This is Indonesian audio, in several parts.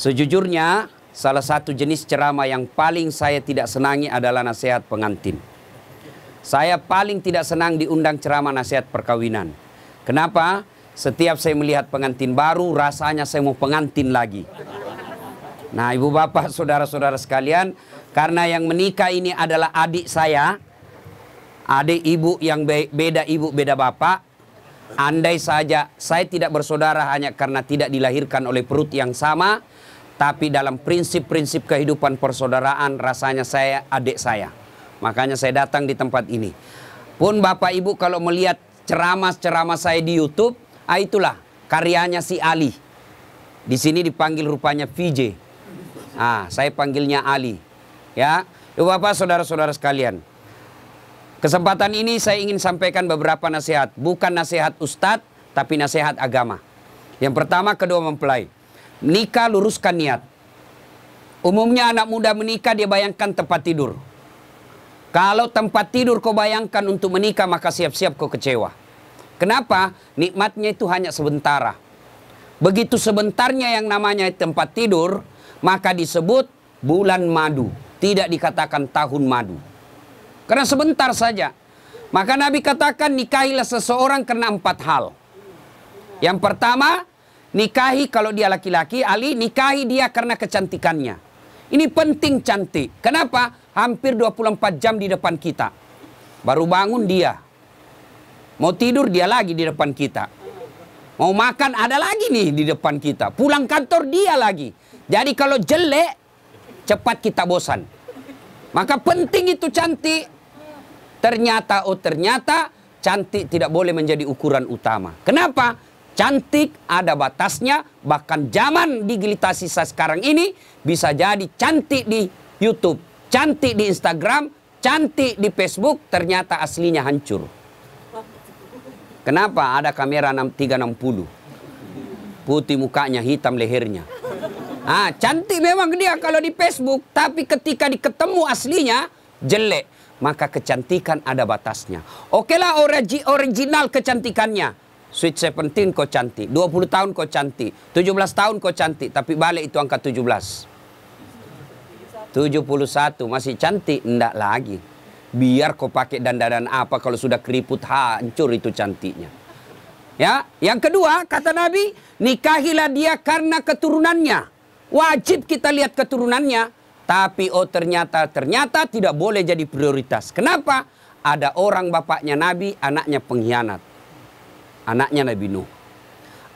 Sejujurnya, salah satu jenis ceramah yang paling saya tidak senangi adalah nasihat pengantin. Saya paling tidak senang diundang ceramah nasihat perkawinan. Kenapa? Setiap saya melihat pengantin baru, rasanya saya mau pengantin lagi. Nah, ibu bapak, saudara-saudara sekalian, karena yang menikah ini adalah adik saya, adik ibu yang beda ibu, beda bapak, andai saja saya tidak bersaudara hanya karena tidak dilahirkan oleh perut yang sama, tapi dalam prinsip-prinsip kehidupan persaudaraan rasanya saya adik saya. Makanya saya datang di tempat ini. Pun Bapak Ibu kalau melihat ceramah-ceramah saya di YouTube, ah itulah karyanya si Ali. Di sini dipanggil rupanya VJ. Ah, saya panggilnya Ali. Ya, Ibu Bapak, saudara-saudara sekalian. Kesempatan ini saya ingin sampaikan beberapa nasihat, bukan nasihat ustadz, tapi nasihat agama. Yang pertama, kedua mempelai. Nikah luruskan niat. Umumnya anak muda menikah dia bayangkan tempat tidur. Kalau tempat tidur kau bayangkan untuk menikah maka siap-siap kau kecewa. Kenapa? Nikmatnya itu hanya sementara. Begitu sebentarnya yang namanya tempat tidur, maka disebut bulan madu. Tidak dikatakan tahun madu. Karena sebentar saja. Maka Nabi katakan nikahilah seseorang karena empat hal. Yang pertama, Nikahi kalau dia laki-laki, Ali nikahi dia karena kecantikannya. Ini penting cantik. Kenapa? Hampir 24 jam di depan kita. Baru bangun dia. Mau tidur dia lagi di depan kita. Mau makan ada lagi nih di depan kita. Pulang kantor dia lagi. Jadi kalau jelek, cepat kita bosan. Maka penting itu cantik. Ternyata, oh ternyata cantik tidak boleh menjadi ukuran utama. Kenapa? Cantik, ada batasnya, bahkan zaman digitalisasi sekarang ini bisa jadi cantik di YouTube, cantik di Instagram, cantik di Facebook, ternyata aslinya hancur. Kenapa ada kamera 360? Putih mukanya, hitam lehernya. Ah, cantik memang dia kalau di Facebook, tapi ketika diketemu aslinya jelek. Maka kecantikan ada batasnya. Okelah original kecantikannya Sweet 17 kau cantik, 20 tahun kau cantik, 17 tahun kau cantik, tapi balik itu angka 17. 71 masih cantik, enggak lagi. Biar kau pakai dandanan apa kalau sudah keriput hancur itu cantiknya. Ya, yang kedua kata Nabi, nikahilah dia karena keturunannya. Wajib kita lihat keturunannya, tapi oh ternyata ternyata tidak boleh jadi prioritas. Kenapa? Ada orang bapaknya Nabi, anaknya pengkhianat anaknya Nabi Nuh.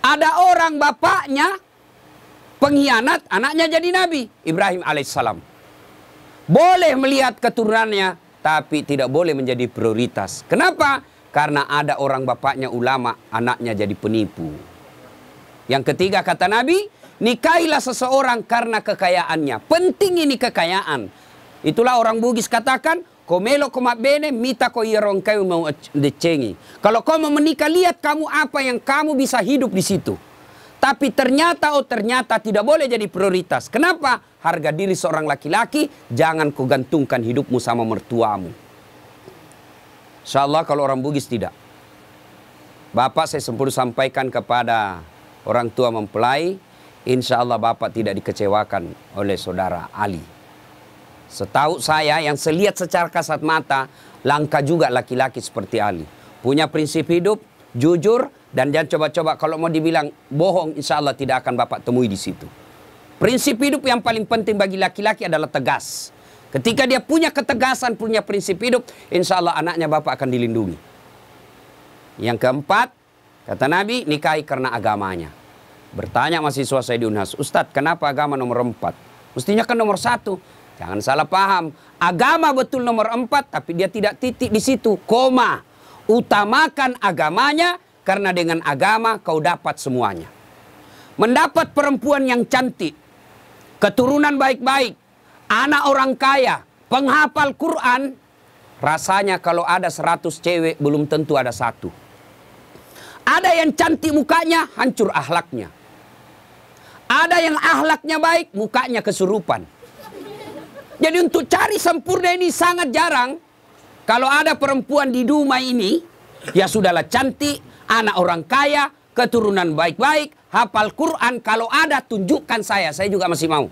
Ada orang bapaknya pengkhianat, anaknya jadi nabi, Ibrahim alaihissalam. Boleh melihat keturunannya, tapi tidak boleh menjadi prioritas. Kenapa? Karena ada orang bapaknya ulama, anaknya jadi penipu. Yang ketiga kata Nabi, nikahilah seseorang karena kekayaannya. Penting ini kekayaan. Itulah orang Bugis katakan, Komelo koma bene mita ko irong kayu mau decengi. Kalau kau mau menikah lihat kamu apa yang kamu bisa hidup di situ. Tapi ternyata oh ternyata tidak boleh jadi prioritas. Kenapa? Harga diri seorang laki-laki jangan kau gantungkan hidupmu sama mertuamu. Insya Allah kalau orang Bugis tidak. Bapak saya sempurna sampaikan kepada orang tua mempelai. Insya Allah Bapak tidak dikecewakan oleh saudara Ali. Setahu saya yang selihat secara kasat mata, langka juga laki-laki seperti Ali. Punya prinsip hidup, jujur, dan jangan coba-coba kalau mau dibilang bohong, insya Allah tidak akan Bapak temui di situ. Prinsip hidup yang paling penting bagi laki-laki adalah tegas. Ketika dia punya ketegasan, punya prinsip hidup, insya Allah anaknya Bapak akan dilindungi. Yang keempat, kata Nabi, nikahi karena agamanya. Bertanya mahasiswa saya di Unhas, Ustadz kenapa agama nomor empat? Mestinya kan nomor satu. Jangan salah paham. Agama betul nomor empat, tapi dia tidak titik di situ. Koma. Utamakan agamanya, karena dengan agama kau dapat semuanya. Mendapat perempuan yang cantik, keturunan baik-baik, anak orang kaya, penghafal Quran, rasanya kalau ada seratus cewek belum tentu ada satu. Ada yang cantik mukanya, hancur ahlaknya. Ada yang ahlaknya baik, mukanya kesurupan. Jadi untuk cari sempurna ini sangat jarang. Kalau ada perempuan di rumah ini, ya sudahlah cantik, anak orang kaya, keturunan baik-baik, hafal Quran kalau ada tunjukkan saya, saya juga masih mau.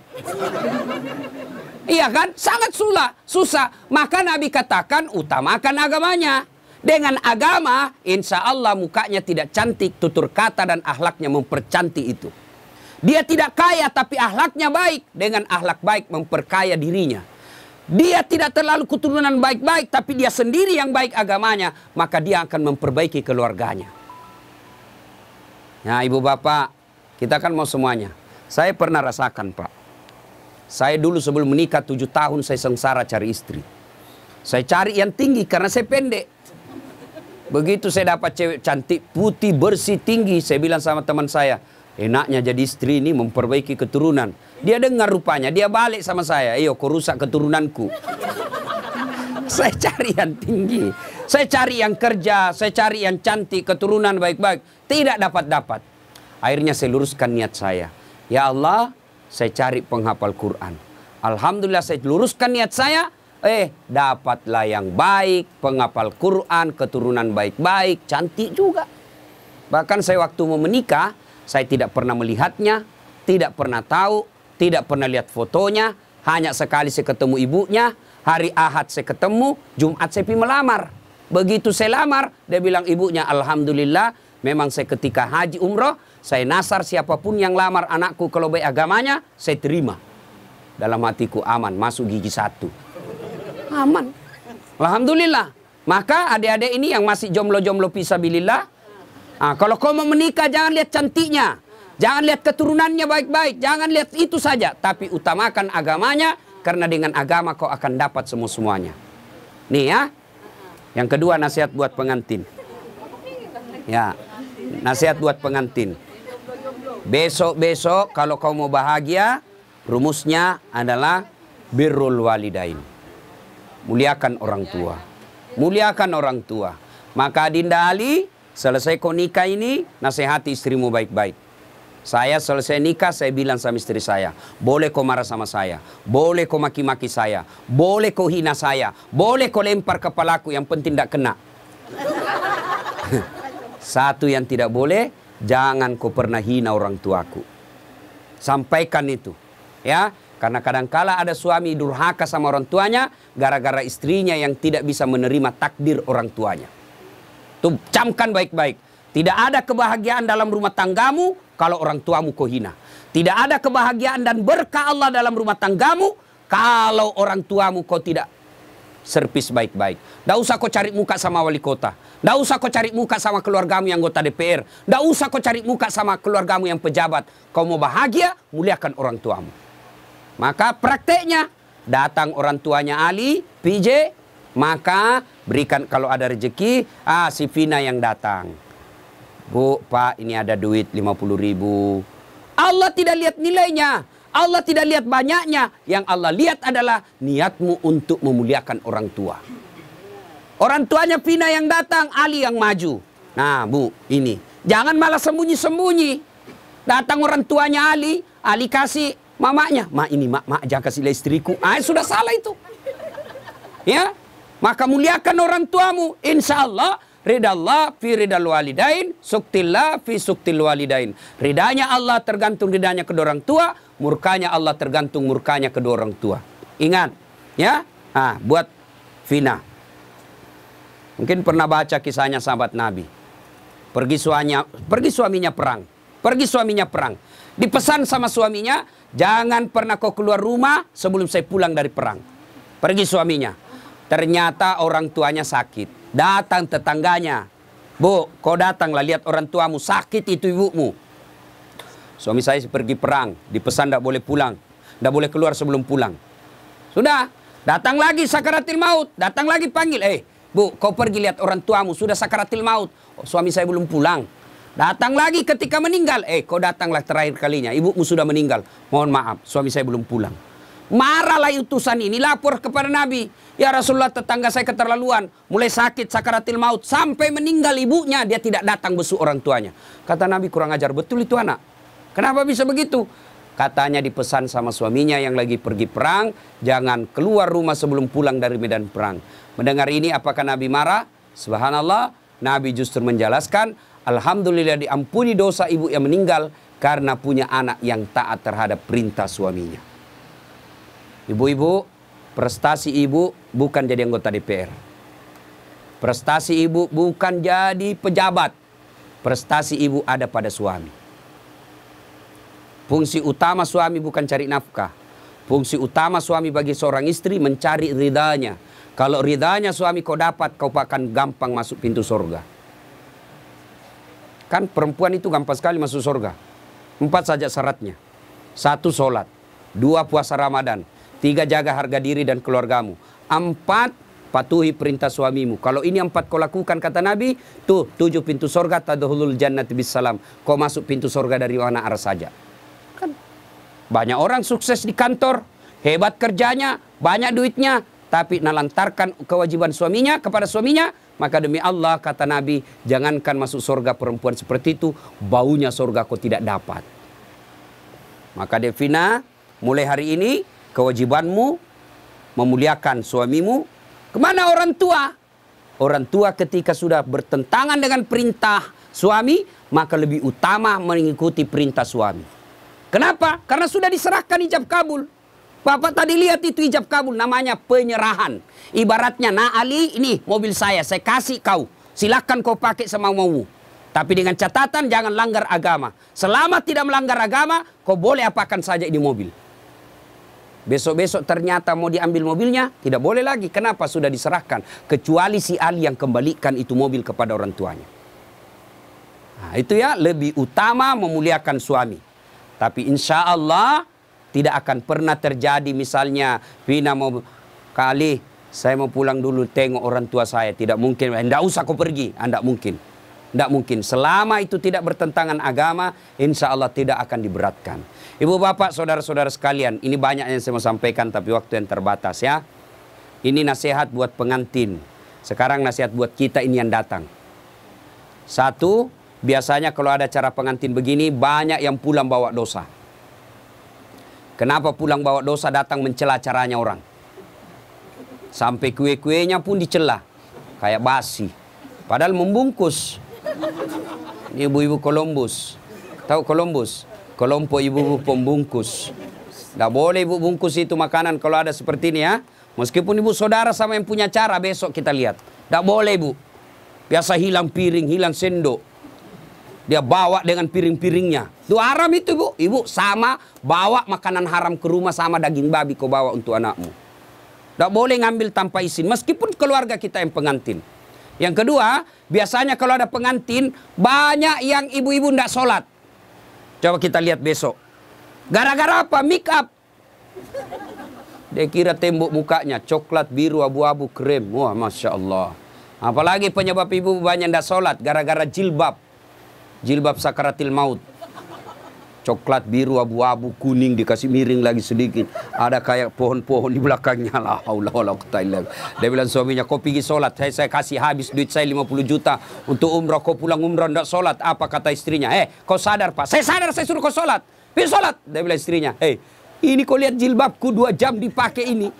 Iya kan? Sangat susah. susah. Maka Nabi katakan utamakan agamanya. Dengan agama, insya Allah mukanya tidak cantik, tutur kata dan ahlaknya mempercantik itu. Dia tidak kaya tapi ahlaknya baik. Dengan ahlak baik memperkaya dirinya. Dia tidak terlalu keturunan baik-baik tapi dia sendiri yang baik agamanya. Maka dia akan memperbaiki keluarganya. Nah ibu bapak, kita kan mau semuanya. Saya pernah rasakan pak. Saya dulu sebelum menikah tujuh tahun saya sengsara cari istri. Saya cari yang tinggi karena saya pendek. Begitu saya dapat cewek cantik, putih, bersih, tinggi, saya bilang sama teman saya, enaknya jadi istri ini memperbaiki keturunan. Dia dengar rupanya, dia balik sama saya, iyo kau rusak keturunanku. saya cari yang tinggi, saya cari yang kerja, saya cari yang cantik, keturunan baik-baik. Tidak dapat-dapat. Akhirnya saya luruskan niat saya. Ya Allah, saya cari penghafal Quran. Alhamdulillah saya luruskan niat saya, Eh, dapatlah yang baik, penghafal Quran, keturunan baik-baik, cantik juga. Bahkan saya waktu mau menikah, saya tidak pernah melihatnya, tidak pernah tahu, tidak pernah lihat fotonya, hanya sekali saya ketemu ibunya, hari Ahad saya ketemu, Jumat saya pergi melamar. Begitu saya lamar, dia bilang ibunya, Alhamdulillah, memang saya ketika haji umroh, saya nasar siapa pun yang lamar anakku kalau baik agamanya, saya terima. Dalam hatiku aman, masuk gigi satu aman. Alhamdulillah. Maka adik-adik ini yang masih jomblo-jomblo pisabilillah. Nah, kalau kau mau menikah jangan lihat cantiknya. Jangan lihat keturunannya baik-baik. Jangan lihat itu saja. Tapi utamakan agamanya. Karena dengan agama kau akan dapat semua-semuanya. Nih ya. Yang kedua nasihat buat pengantin. Ya. Nasihat buat pengantin. Besok-besok kalau kau mau bahagia. Rumusnya adalah birrul walidain muliakan orang tua. Muliakan orang tua. Maka Dinda Ali, selesai kau nikah ini, nasihati istrimu baik-baik. Saya selesai nikah, saya bilang sama istri saya, boleh kau marah sama saya, boleh kau maki-maki saya, boleh kau hina saya, boleh kau lempar kepalaku, yang penting tidak kena. Satu yang tidak boleh, jangan kau pernah hina orang tuaku. Sampaikan itu. Ya, karena kadangkala ada suami durhaka sama orang tuanya gara-gara istrinya yang tidak bisa menerima takdir orang tuanya. Tuh camkan baik-baik. Tidak ada kebahagiaan dalam rumah tanggamu kalau orang tuamu kau hina. Tidak ada kebahagiaan dan berkah Allah dalam rumah tanggamu kalau orang tuamu kau tidak servis baik-baik. Tidak usah kau cari muka sama wali kota. Tidak usah kau cari muka sama keluargamu yang anggota DPR. Tidak usah kau cari muka sama keluargamu yang pejabat. Kau mau bahagia, muliakan orang tuamu. Maka prakteknya datang orang tuanya Ali, PJ, maka berikan kalau ada rezeki, ah si Vina yang datang. Bu, Pak, ini ada duit 50 ribu. Allah tidak lihat nilainya. Allah tidak lihat banyaknya. Yang Allah lihat adalah niatmu untuk memuliakan orang tua. Orang tuanya Vina yang datang, Ali yang maju. Nah, Bu, ini. Jangan malah sembunyi-sembunyi. Datang orang tuanya Ali, Ali kasih mamanya, mak ini mak, mak jangan kasih istriku. Ah, sudah salah itu. Ya, maka muliakan orang tuamu. Insya Allah ridallah fi ridal walidain, suktillah fi suktil walidain. Ridanya Allah tergantung ridanya kedua orang tua, murkanya Allah tergantung murkanya kedua orang tua. Ingat, ya. Ah, buat Vina. Mungkin pernah baca kisahnya sahabat Nabi. Pergi suaminya, pergi suaminya perang. Pergi suaminya perang. Dipesan sama suaminya, Jangan pernah kau keluar rumah sebelum saya pulang dari perang. Pergi suaminya. Ternyata orang tuanya sakit. Datang tetangganya. Bu, kau datanglah lihat orang tuamu sakit itu ibumu. Suami saya pergi perang, dipesan tidak boleh pulang. Tidak boleh keluar sebelum pulang. Sudah, datang lagi sakaratil maut. Datang lagi panggil, eh bu kau pergi lihat orang tuamu sudah sakaratil maut. Oh, suami saya belum pulang. Datang lagi ketika meninggal. Eh, kau datanglah terakhir kalinya. Ibumu sudah meninggal. Mohon maaf, suami saya belum pulang. Marahlah utusan ini lapor kepada Nabi. Ya Rasulullah tetangga saya keterlaluan. Mulai sakit sakaratil maut. Sampai meninggal ibunya. Dia tidak datang besuk orang tuanya. Kata Nabi kurang ajar. Betul itu anak. Kenapa bisa begitu? Katanya dipesan sama suaminya yang lagi pergi perang. Jangan keluar rumah sebelum pulang dari medan perang. Mendengar ini apakah Nabi marah? Subhanallah. Nabi justru menjelaskan Alhamdulillah diampuni dosa ibu yang meninggal karena punya anak yang taat terhadap perintah suaminya. Ibu-ibu, prestasi ibu bukan jadi anggota DPR. Prestasi ibu bukan jadi pejabat. Prestasi ibu ada pada suami. Fungsi utama suami bukan cari nafkah. Fungsi utama suami bagi seorang istri mencari ridhanya. Kalau ridhanya suami kau dapat, kau akan gampang masuk pintu surga. Kan perempuan itu gampang sekali masuk surga. Empat saja syaratnya. Satu sholat. Dua puasa Ramadan. Tiga jaga harga diri dan keluargamu. Empat patuhi perintah suamimu. Kalau ini empat kau lakukan kata Nabi, tuh tujuh pintu surga tadahulul jannat salam. Kau masuk pintu surga dari mana arah saja. Kan banyak orang sukses di kantor, hebat kerjanya, banyak duitnya, tapi nalantarkan kewajiban suaminya kepada suaminya, maka demi Allah kata Nabi, jangankan masuk surga perempuan seperti itu, baunya surga kau tidak dapat. Maka Devina, mulai hari ini kewajibanmu memuliakan suamimu. Ke mana orang tua? Orang tua ketika sudah bertentangan dengan perintah suami, maka lebih utama mengikuti perintah suami. Kenapa? Karena sudah diserahkan ijab kabul. Bapak tadi lihat itu ijab kabul namanya penyerahan. Ibaratnya, nah Ali ini mobil saya, saya kasih kau. Silakan kau pakai sama mau. Tapi dengan catatan jangan langgar agama. Selama tidak melanggar agama, kau boleh apakan saja di mobil. Besok-besok ternyata mau diambil mobilnya, tidak boleh lagi. Kenapa? Sudah diserahkan. Kecuali si Ali yang kembalikan itu mobil kepada orang tuanya. Nah, itu ya, lebih utama memuliakan suami. Tapi insya Allah tidak akan pernah terjadi misalnya Vina mau kali saya mau pulang dulu tengok orang tua saya. Tidak mungkin. Tidak usah kau pergi. Tidak mungkin. Tidak mungkin. Selama itu tidak bertentangan agama, insya Allah tidak akan diberatkan. Ibu bapak, saudara-saudara sekalian, ini banyak yang saya mau sampaikan tapi waktu yang terbatas ya. Ini nasihat buat pengantin. Sekarang nasihat buat kita ini yang datang. Satu, biasanya kalau ada cara pengantin begini, banyak yang pulang bawa dosa. Kenapa pulang bawa dosa datang mencela caranya orang? Sampai kue-kuenya pun dicela. Kayak basi. Padahal membungkus. Ini ibu-ibu Columbus. Tahu Columbus? Kelompok ibu-ibu pembungkus. Tidak boleh ibu bungkus itu makanan kalau ada seperti ini ya. Meskipun ibu saudara sama yang punya cara besok kita lihat. Tidak boleh ibu. Biasa hilang piring, hilang sendok. Dia bawa dengan piring-piringnya. Itu haram itu ibu. Ibu sama bawa makanan haram ke rumah sama daging babi kau bawa untuk anakmu. Tidak boleh ngambil tanpa izin. Meskipun keluarga kita yang pengantin. Yang kedua, biasanya kalau ada pengantin, banyak yang ibu-ibu tidak sholat. Coba kita lihat besok. Gara-gara apa? Make up. Dia kira tembok mukanya coklat, biru, abu-abu, krem. Wah, Masya Allah. Apalagi penyebab ibu banyak tidak sholat. Gara-gara jilbab jilbab sakaratil maut. Coklat biru abu-abu kuning dikasih miring lagi sedikit. Ada kayak pohon-pohon di belakangnya. La haula wala Dia bilang suaminya, kau pergi sholat. Saya, saya kasih habis duit saya 50 juta untuk umrah. Kau pulang umrah tidak sholat. Apa kata istrinya? Eh, kau sadar pak? Saya sadar saya suruh kau sholat. Pergi sholat. Dia bilang istrinya, eh, ini kau lihat jilbabku dua jam dipakai ini.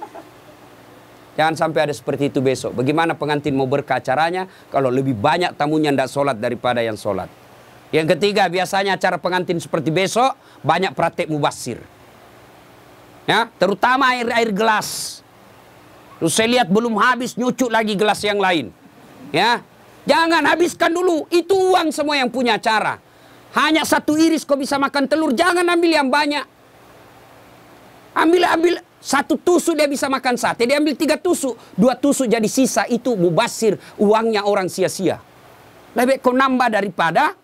Jangan sampai ada seperti itu besok. Bagaimana pengantin mau berkah caranya kalau lebih banyak tamunya tidak sholat daripada yang sholat. Yang ketiga, biasanya acara pengantin seperti besok banyak praktek mubasir. Ya, terutama air-air gelas. Terus saya lihat belum habis nyucuk lagi gelas yang lain. Ya, jangan habiskan dulu. Itu uang semua yang punya acara. Hanya satu iris kau bisa makan telur, jangan ambil yang banyak. Ambil ambil satu tusuk dia bisa makan sate, dia ambil tiga tusuk, dua tusuk jadi sisa itu mubasir uangnya orang sia-sia. Lebih kau nambah daripada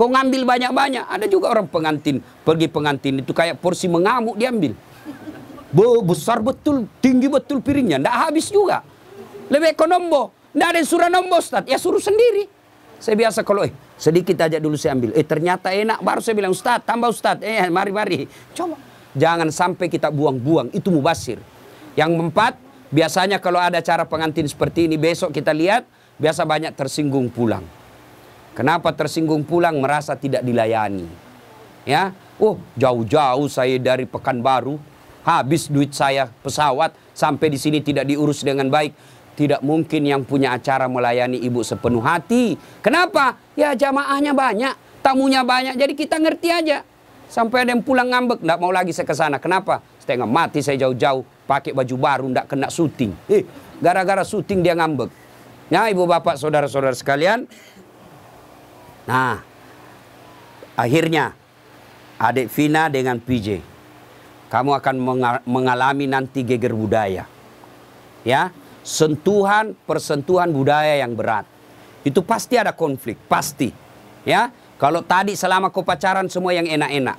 Kau ngambil banyak-banyak. Ada juga orang pengantin. Pergi pengantin itu kayak porsi mengamuk diambil. Be besar betul, tinggi betul piringnya. Tidak habis juga. Lebih ekonombo. Tidak ada suruh nombo Ustaz. Ya suruh sendiri. Saya biasa kalau eh sedikit aja dulu saya ambil. Eh ternyata enak. Baru saya bilang Ustaz tambah Ustaz. Eh mari-mari. Coba. Jangan sampai kita buang-buang. Itu mubasir. Yang keempat, biasanya kalau ada cara pengantin seperti ini besok kita lihat. Biasa banyak tersinggung pulang. Kenapa tersinggung pulang merasa tidak dilayani? Ya, oh jauh-jauh saya dari Pekanbaru, habis duit saya pesawat sampai di sini tidak diurus dengan baik. Tidak mungkin yang punya acara melayani ibu sepenuh hati. Kenapa? Ya jamaahnya banyak, tamunya banyak, jadi kita ngerti aja. Sampai ada yang pulang ngambek, tidak mau lagi saya ke sana. Kenapa? Setengah mati saya jauh-jauh, pakai baju baru, tidak kena syuting. Eh, gara-gara syuting dia ngambek. Ya, ibu bapak, saudara-saudara sekalian. Nah, akhirnya adik Vina dengan PJ, kamu akan mengalami nanti geger budaya. Ya, sentuhan persentuhan budaya yang berat. Itu pasti ada konflik, pasti. Ya, kalau tadi selama kau pacaran semua yang enak-enak.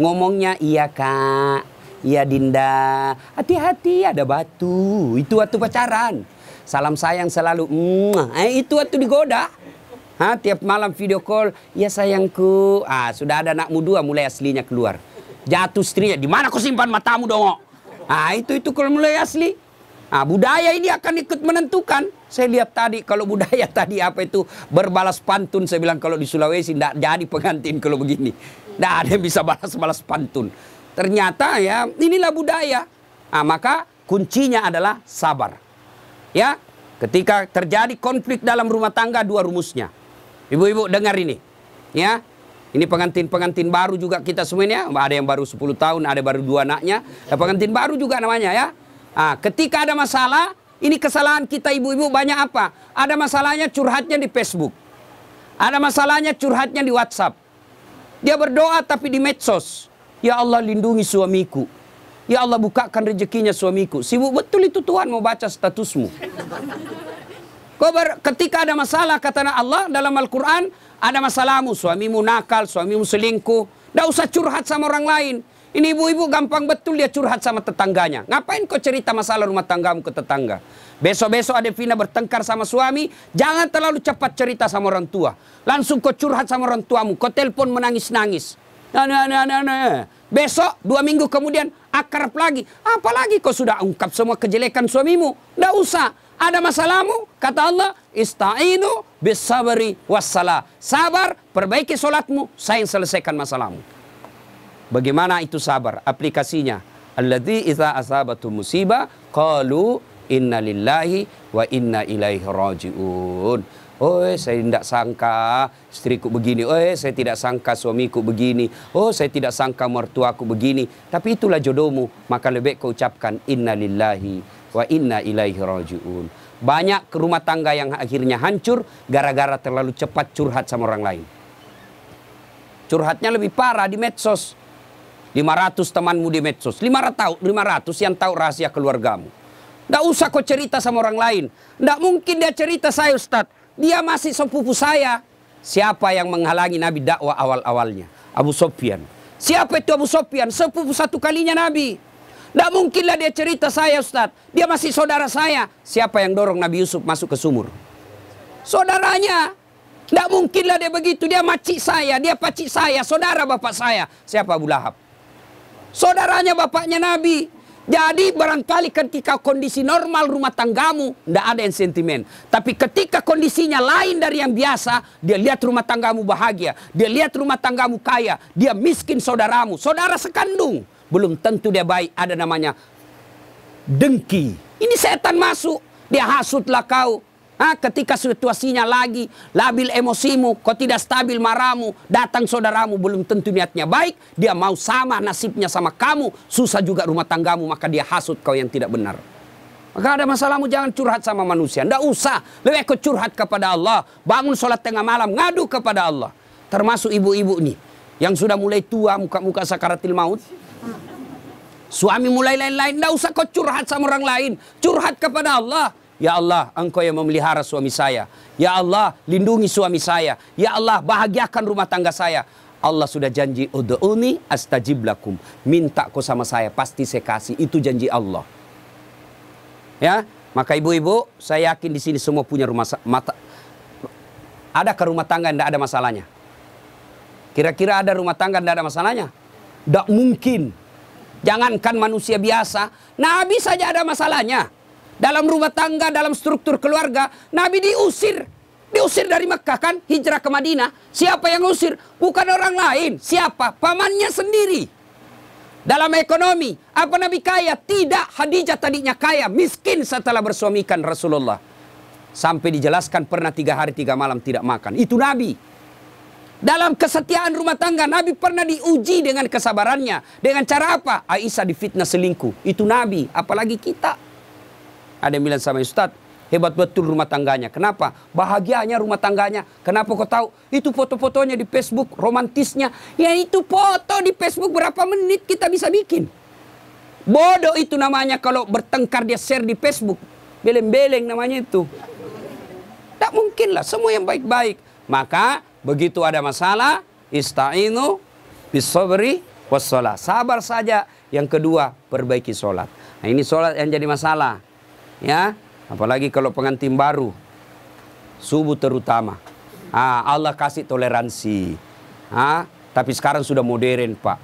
Ngomongnya iya kak, iya Dinda, hati-hati ada batu. Itu waktu pacaran. Salam sayang selalu, mm, eh, itu waktu digoda. Ha, tiap malam video call, ya sayangku. Ah, sudah ada anakmu dua mulai aslinya keluar. Jatuh istrinya, di mana kau simpan matamu dong? Ah, itu itu kalau mulai asli. Ah, budaya ini akan ikut menentukan. Saya lihat tadi kalau budaya tadi apa itu berbalas pantun. Saya bilang kalau di Sulawesi tidak jadi pengantin kalau begini. Tidak ada yang bisa balas-balas pantun. Ternyata ya inilah budaya. Nah, maka kuncinya adalah sabar. Ya, ketika terjadi konflik dalam rumah tangga dua rumusnya. Ibu-ibu dengar ini. Ya, ini pengantin-pengantin baru juga kita semuanya. Ada yang baru 10 tahun, ada baru dua anaknya. Ada pengantin baru juga namanya ya. Nah, ketika ada masalah, ini kesalahan kita ibu-ibu banyak apa? Ada masalahnya curhatnya di Facebook. Ada masalahnya curhatnya di WhatsApp. Dia berdoa tapi di medsos. Ya Allah lindungi suamiku. Ya Allah bukakan rezekinya suamiku. Sibuk betul itu Tuhan mau baca statusmu. Kau ber, ketika ada masalah kata Allah dalam Al-Quran ada masalahmu suamimu nakal, suamimu selingkuh. Tidak usah curhat sama orang lain. Ini ibu-ibu gampang betul dia curhat sama tetangganya. Ngapain kau cerita masalah rumah tanggamu ke tetangga? Besok-besok ada Vina bertengkar sama suami, jangan terlalu cepat cerita sama orang tua. Langsung kau curhat sama orang tuamu, kau telepon menangis-nangis. Nah, nah, nah, nah, nah. Besok, dua minggu kemudian, akrab lagi. Apalagi kau sudah ungkap semua kejelekan suamimu. Tidak usah. Ada masalahmu, kata Allah, ista'inu bisabari wassalah. Sabar, perbaiki solatmu, saya yang selesaikan masalahmu. Bagaimana itu sabar? Aplikasinya. Alladzi idza asabatu musibah qalu inna lillahi wa inna ilaihi rajiun. Oh, saya tidak sangka istriku begini. Oh, saya tidak sangka suamiku begini. Oh, saya tidak sangka mertuaku begini. Tapi itulah jodohmu. Maka lebih kau ucapkan inna lillahi wa inna ilaihi rajiun. Banyak rumah tangga yang akhirnya hancur gara-gara terlalu cepat curhat sama orang lain. Curhatnya lebih parah di medsos. 500 temanmu di medsos. 500 tahu, 500 yang tahu rahasia keluargamu. Tidak usah kau cerita sama orang lain. Tidak mungkin dia cerita saya Ustaz. Dia masih sepupu saya. Siapa yang menghalangi Nabi dakwah awal-awalnya? Abu Sofyan. Siapa itu Abu Sofyan? Sepupu satu kalinya Nabi. Tidak mungkinlah dia cerita saya Ustaz. Dia masih saudara saya. Siapa yang dorong Nabi Yusuf masuk ke sumur? Saudaranya. Tidak mungkinlah dia begitu. Dia macik saya, dia pacik saya, saudara bapak saya. Siapa Abu Lahab? Saudaranya bapaknya Nabi. Jadi barangkali ketika kondisi normal rumah tanggamu tidak ada yang sentimen. Tapi ketika kondisinya lain dari yang biasa, dia lihat rumah tanggamu bahagia, dia lihat rumah tanggamu kaya, dia miskin saudaramu, saudara sekandung, belum tentu dia baik. Ada namanya dengki. Ini setan masuk, dia hasutlah kau, Ah, ketika situasinya lagi labil emosimu, kau tidak stabil maramu, datang saudaramu belum tentu niatnya baik, dia mau sama nasibnya sama kamu, susah juga rumah tanggamu, maka dia hasut kau yang tidak benar. Maka ada masalahmu jangan curhat sama manusia, tidak usah. Lebih kau curhat kepada Allah, bangun sholat tengah malam, ngadu kepada Allah. Termasuk ibu-ibu nih, yang sudah mulai tua muka-muka sakaratil maut. Suami mulai lain-lain, tidak usah kau curhat sama orang lain, curhat kepada Allah. Ya Allah, engkau yang memelihara suami saya. Ya Allah, lindungi suami saya. Ya Allah, bahagiakan rumah tangga saya. Allah sudah janji, Udu'uni astajib lakum. Minta kau sama saya, pasti saya kasih. Itu janji Allah. Ya, maka ibu-ibu, saya yakin di sini semua punya rumah mata. Ada ke rumah tangga tidak ada masalahnya? Kira-kira ada rumah tangga tidak ada masalahnya? Tidak mungkin. Jangankan manusia biasa, Nabi saja ada masalahnya dalam rumah tangga, dalam struktur keluarga, Nabi diusir. Diusir dari Mekah kan, hijrah ke Madinah. Siapa yang usir? Bukan orang lain. Siapa? Pamannya sendiri. Dalam ekonomi, apa Nabi kaya? Tidak, Hadijah tadinya kaya, miskin setelah bersuamikan Rasulullah. Sampai dijelaskan pernah tiga hari tiga malam tidak makan. Itu Nabi. Dalam kesetiaan rumah tangga, Nabi pernah diuji dengan kesabarannya. Dengan cara apa? Aisyah difitnah selingkuh. Itu Nabi, apalagi kita. Ada yang bilang sama Ustaz, hebat betul rumah tangganya. Kenapa? Bahagianya rumah tangganya. Kenapa kau tahu? Itu foto-fotonya di Facebook, romantisnya. Ya itu foto di Facebook berapa menit kita bisa bikin. Bodoh itu namanya kalau bertengkar dia share di Facebook. Beleng-beleng namanya itu. Tak mungkin lah, semua yang baik-baik. Maka Begitu ada masalah, ista'inu bisabri wassalah. Sabar saja. Yang kedua, perbaiki sholat. Nah ini sholat yang jadi masalah. Ya, apalagi kalau pengantin baru. Subuh terutama. Ah, Allah kasih toleransi. Ah, tapi sekarang sudah modern, Pak.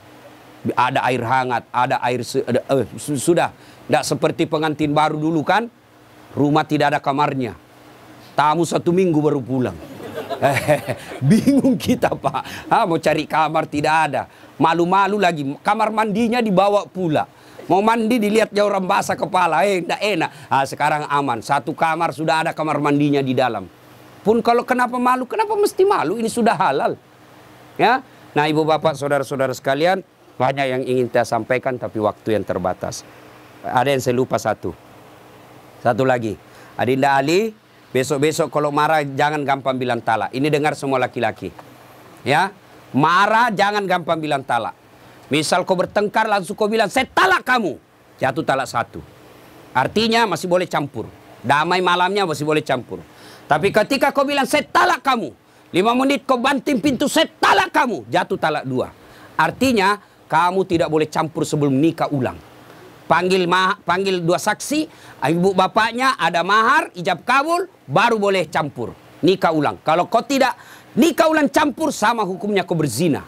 Ada air hangat, ada air ada, eh, sudah tidak seperti pengantin baru dulu kan. Rumah tidak ada kamarnya. Tamu satu minggu baru pulang. Bingung kita pak. Ha, mau cari kamar tidak ada. Malu-malu lagi. Kamar mandinya dibawa pula. Mau mandi dilihat jauh basah kepala. Eh, tidak enak. Ha, sekarang aman. Satu kamar sudah ada kamar mandinya di dalam. Pun kalau kenapa malu? Kenapa mesti malu? Ini sudah halal. Ya. Nah ibu bapak saudara-saudara sekalian. Banyak yang ingin saya sampaikan tapi waktu yang terbatas. Ada yang saya lupa satu. Satu lagi. Adinda Ali Besok-besok kalau marah jangan gampang bilang talak. Ini dengar semua laki-laki. Ya, marah jangan gampang bilang talak. Misal kau bertengkar langsung kau bilang saya talak kamu. Jatuh talak satu. Artinya masih boleh campur. Damai malamnya masih boleh campur. Tapi ketika kau bilang saya talak kamu. Lima menit kau banting pintu saya talak kamu. Jatuh talak dua. Artinya kamu tidak boleh campur sebelum nikah ulang panggil ma panggil dua saksi, ibu bapaknya ada mahar, ijab kabul, baru boleh campur. Nikah ulang. Kalau kau tidak nikah ulang campur sama hukumnya kau berzina.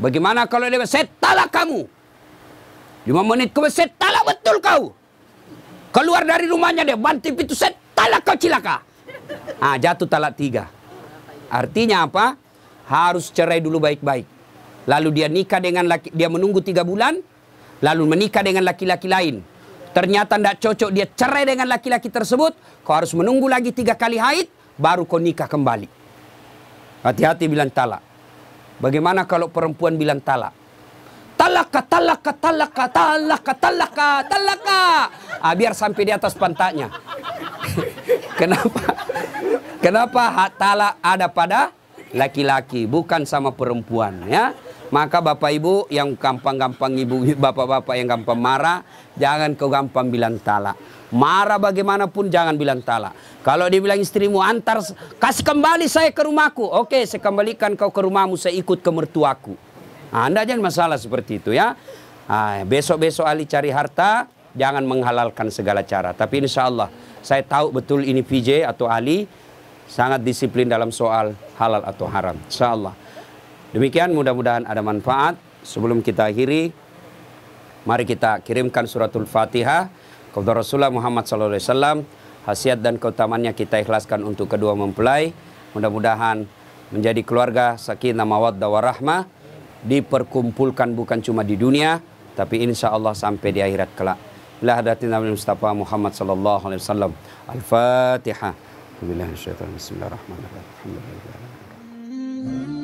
Bagaimana kalau dia saya talak kamu? Lima menit kau saya talak betul kau. Keluar dari rumahnya dia banting pintu saya talak kau cilaka. Ah jatuh talak tiga. Artinya apa? Harus cerai dulu baik-baik. Lalu dia nikah dengan laki, dia menunggu tiga bulan, lalu menikah dengan laki-laki lain. Ternyata tidak cocok dia cerai dengan laki-laki tersebut. Kau harus menunggu lagi tiga kali haid, baru kau nikah kembali. Hati-hati bilang talak. Bagaimana kalau perempuan bilang talak? Talaka, talaka, talaka, talaka, talaka, talaka. Ah, biar sampai di atas pantatnya. Kenapa? Kenapa hak talak ada pada laki-laki, bukan sama perempuan ya? Maka Bapak Ibu yang gampang-gampang Ibu Bapak-bapak yang gampang marah, jangan kau gampang bilang talak. Marah bagaimanapun jangan bilang talak. Kalau dia bilang istrimu antar kasih kembali saya ke rumahku. Oke, saya kembalikan kau ke rumahmu, saya ikut ke mertuaku. Anda jangan masalah seperti itu ya. Nah, besok-besok Ali cari harta, jangan menghalalkan segala cara. Tapi insya Allah, saya tahu betul ini PJ atau Ali sangat disiplin dalam soal halal atau haram. Insya Allah. Demikian mudah-mudahan ada manfaat. Sebelum kita akhiri, mari kita kirimkan suratul Fatihah kepada Rasulullah Muhammad SAW. Hasiat dan keutamannya kita ikhlaskan untuk kedua mempelai. Mudah-mudahan menjadi keluarga sakinah mawaddah warahmah diperkumpulkan bukan cuma di dunia tapi insya Allah sampai di akhirat kelak. Bila hadatin Nabi Mustafa Muhammad sallallahu alaihi wasallam. Al-Fatihah. Bismillahirrahmanirrahim. Bismillahirrahmanirrahim.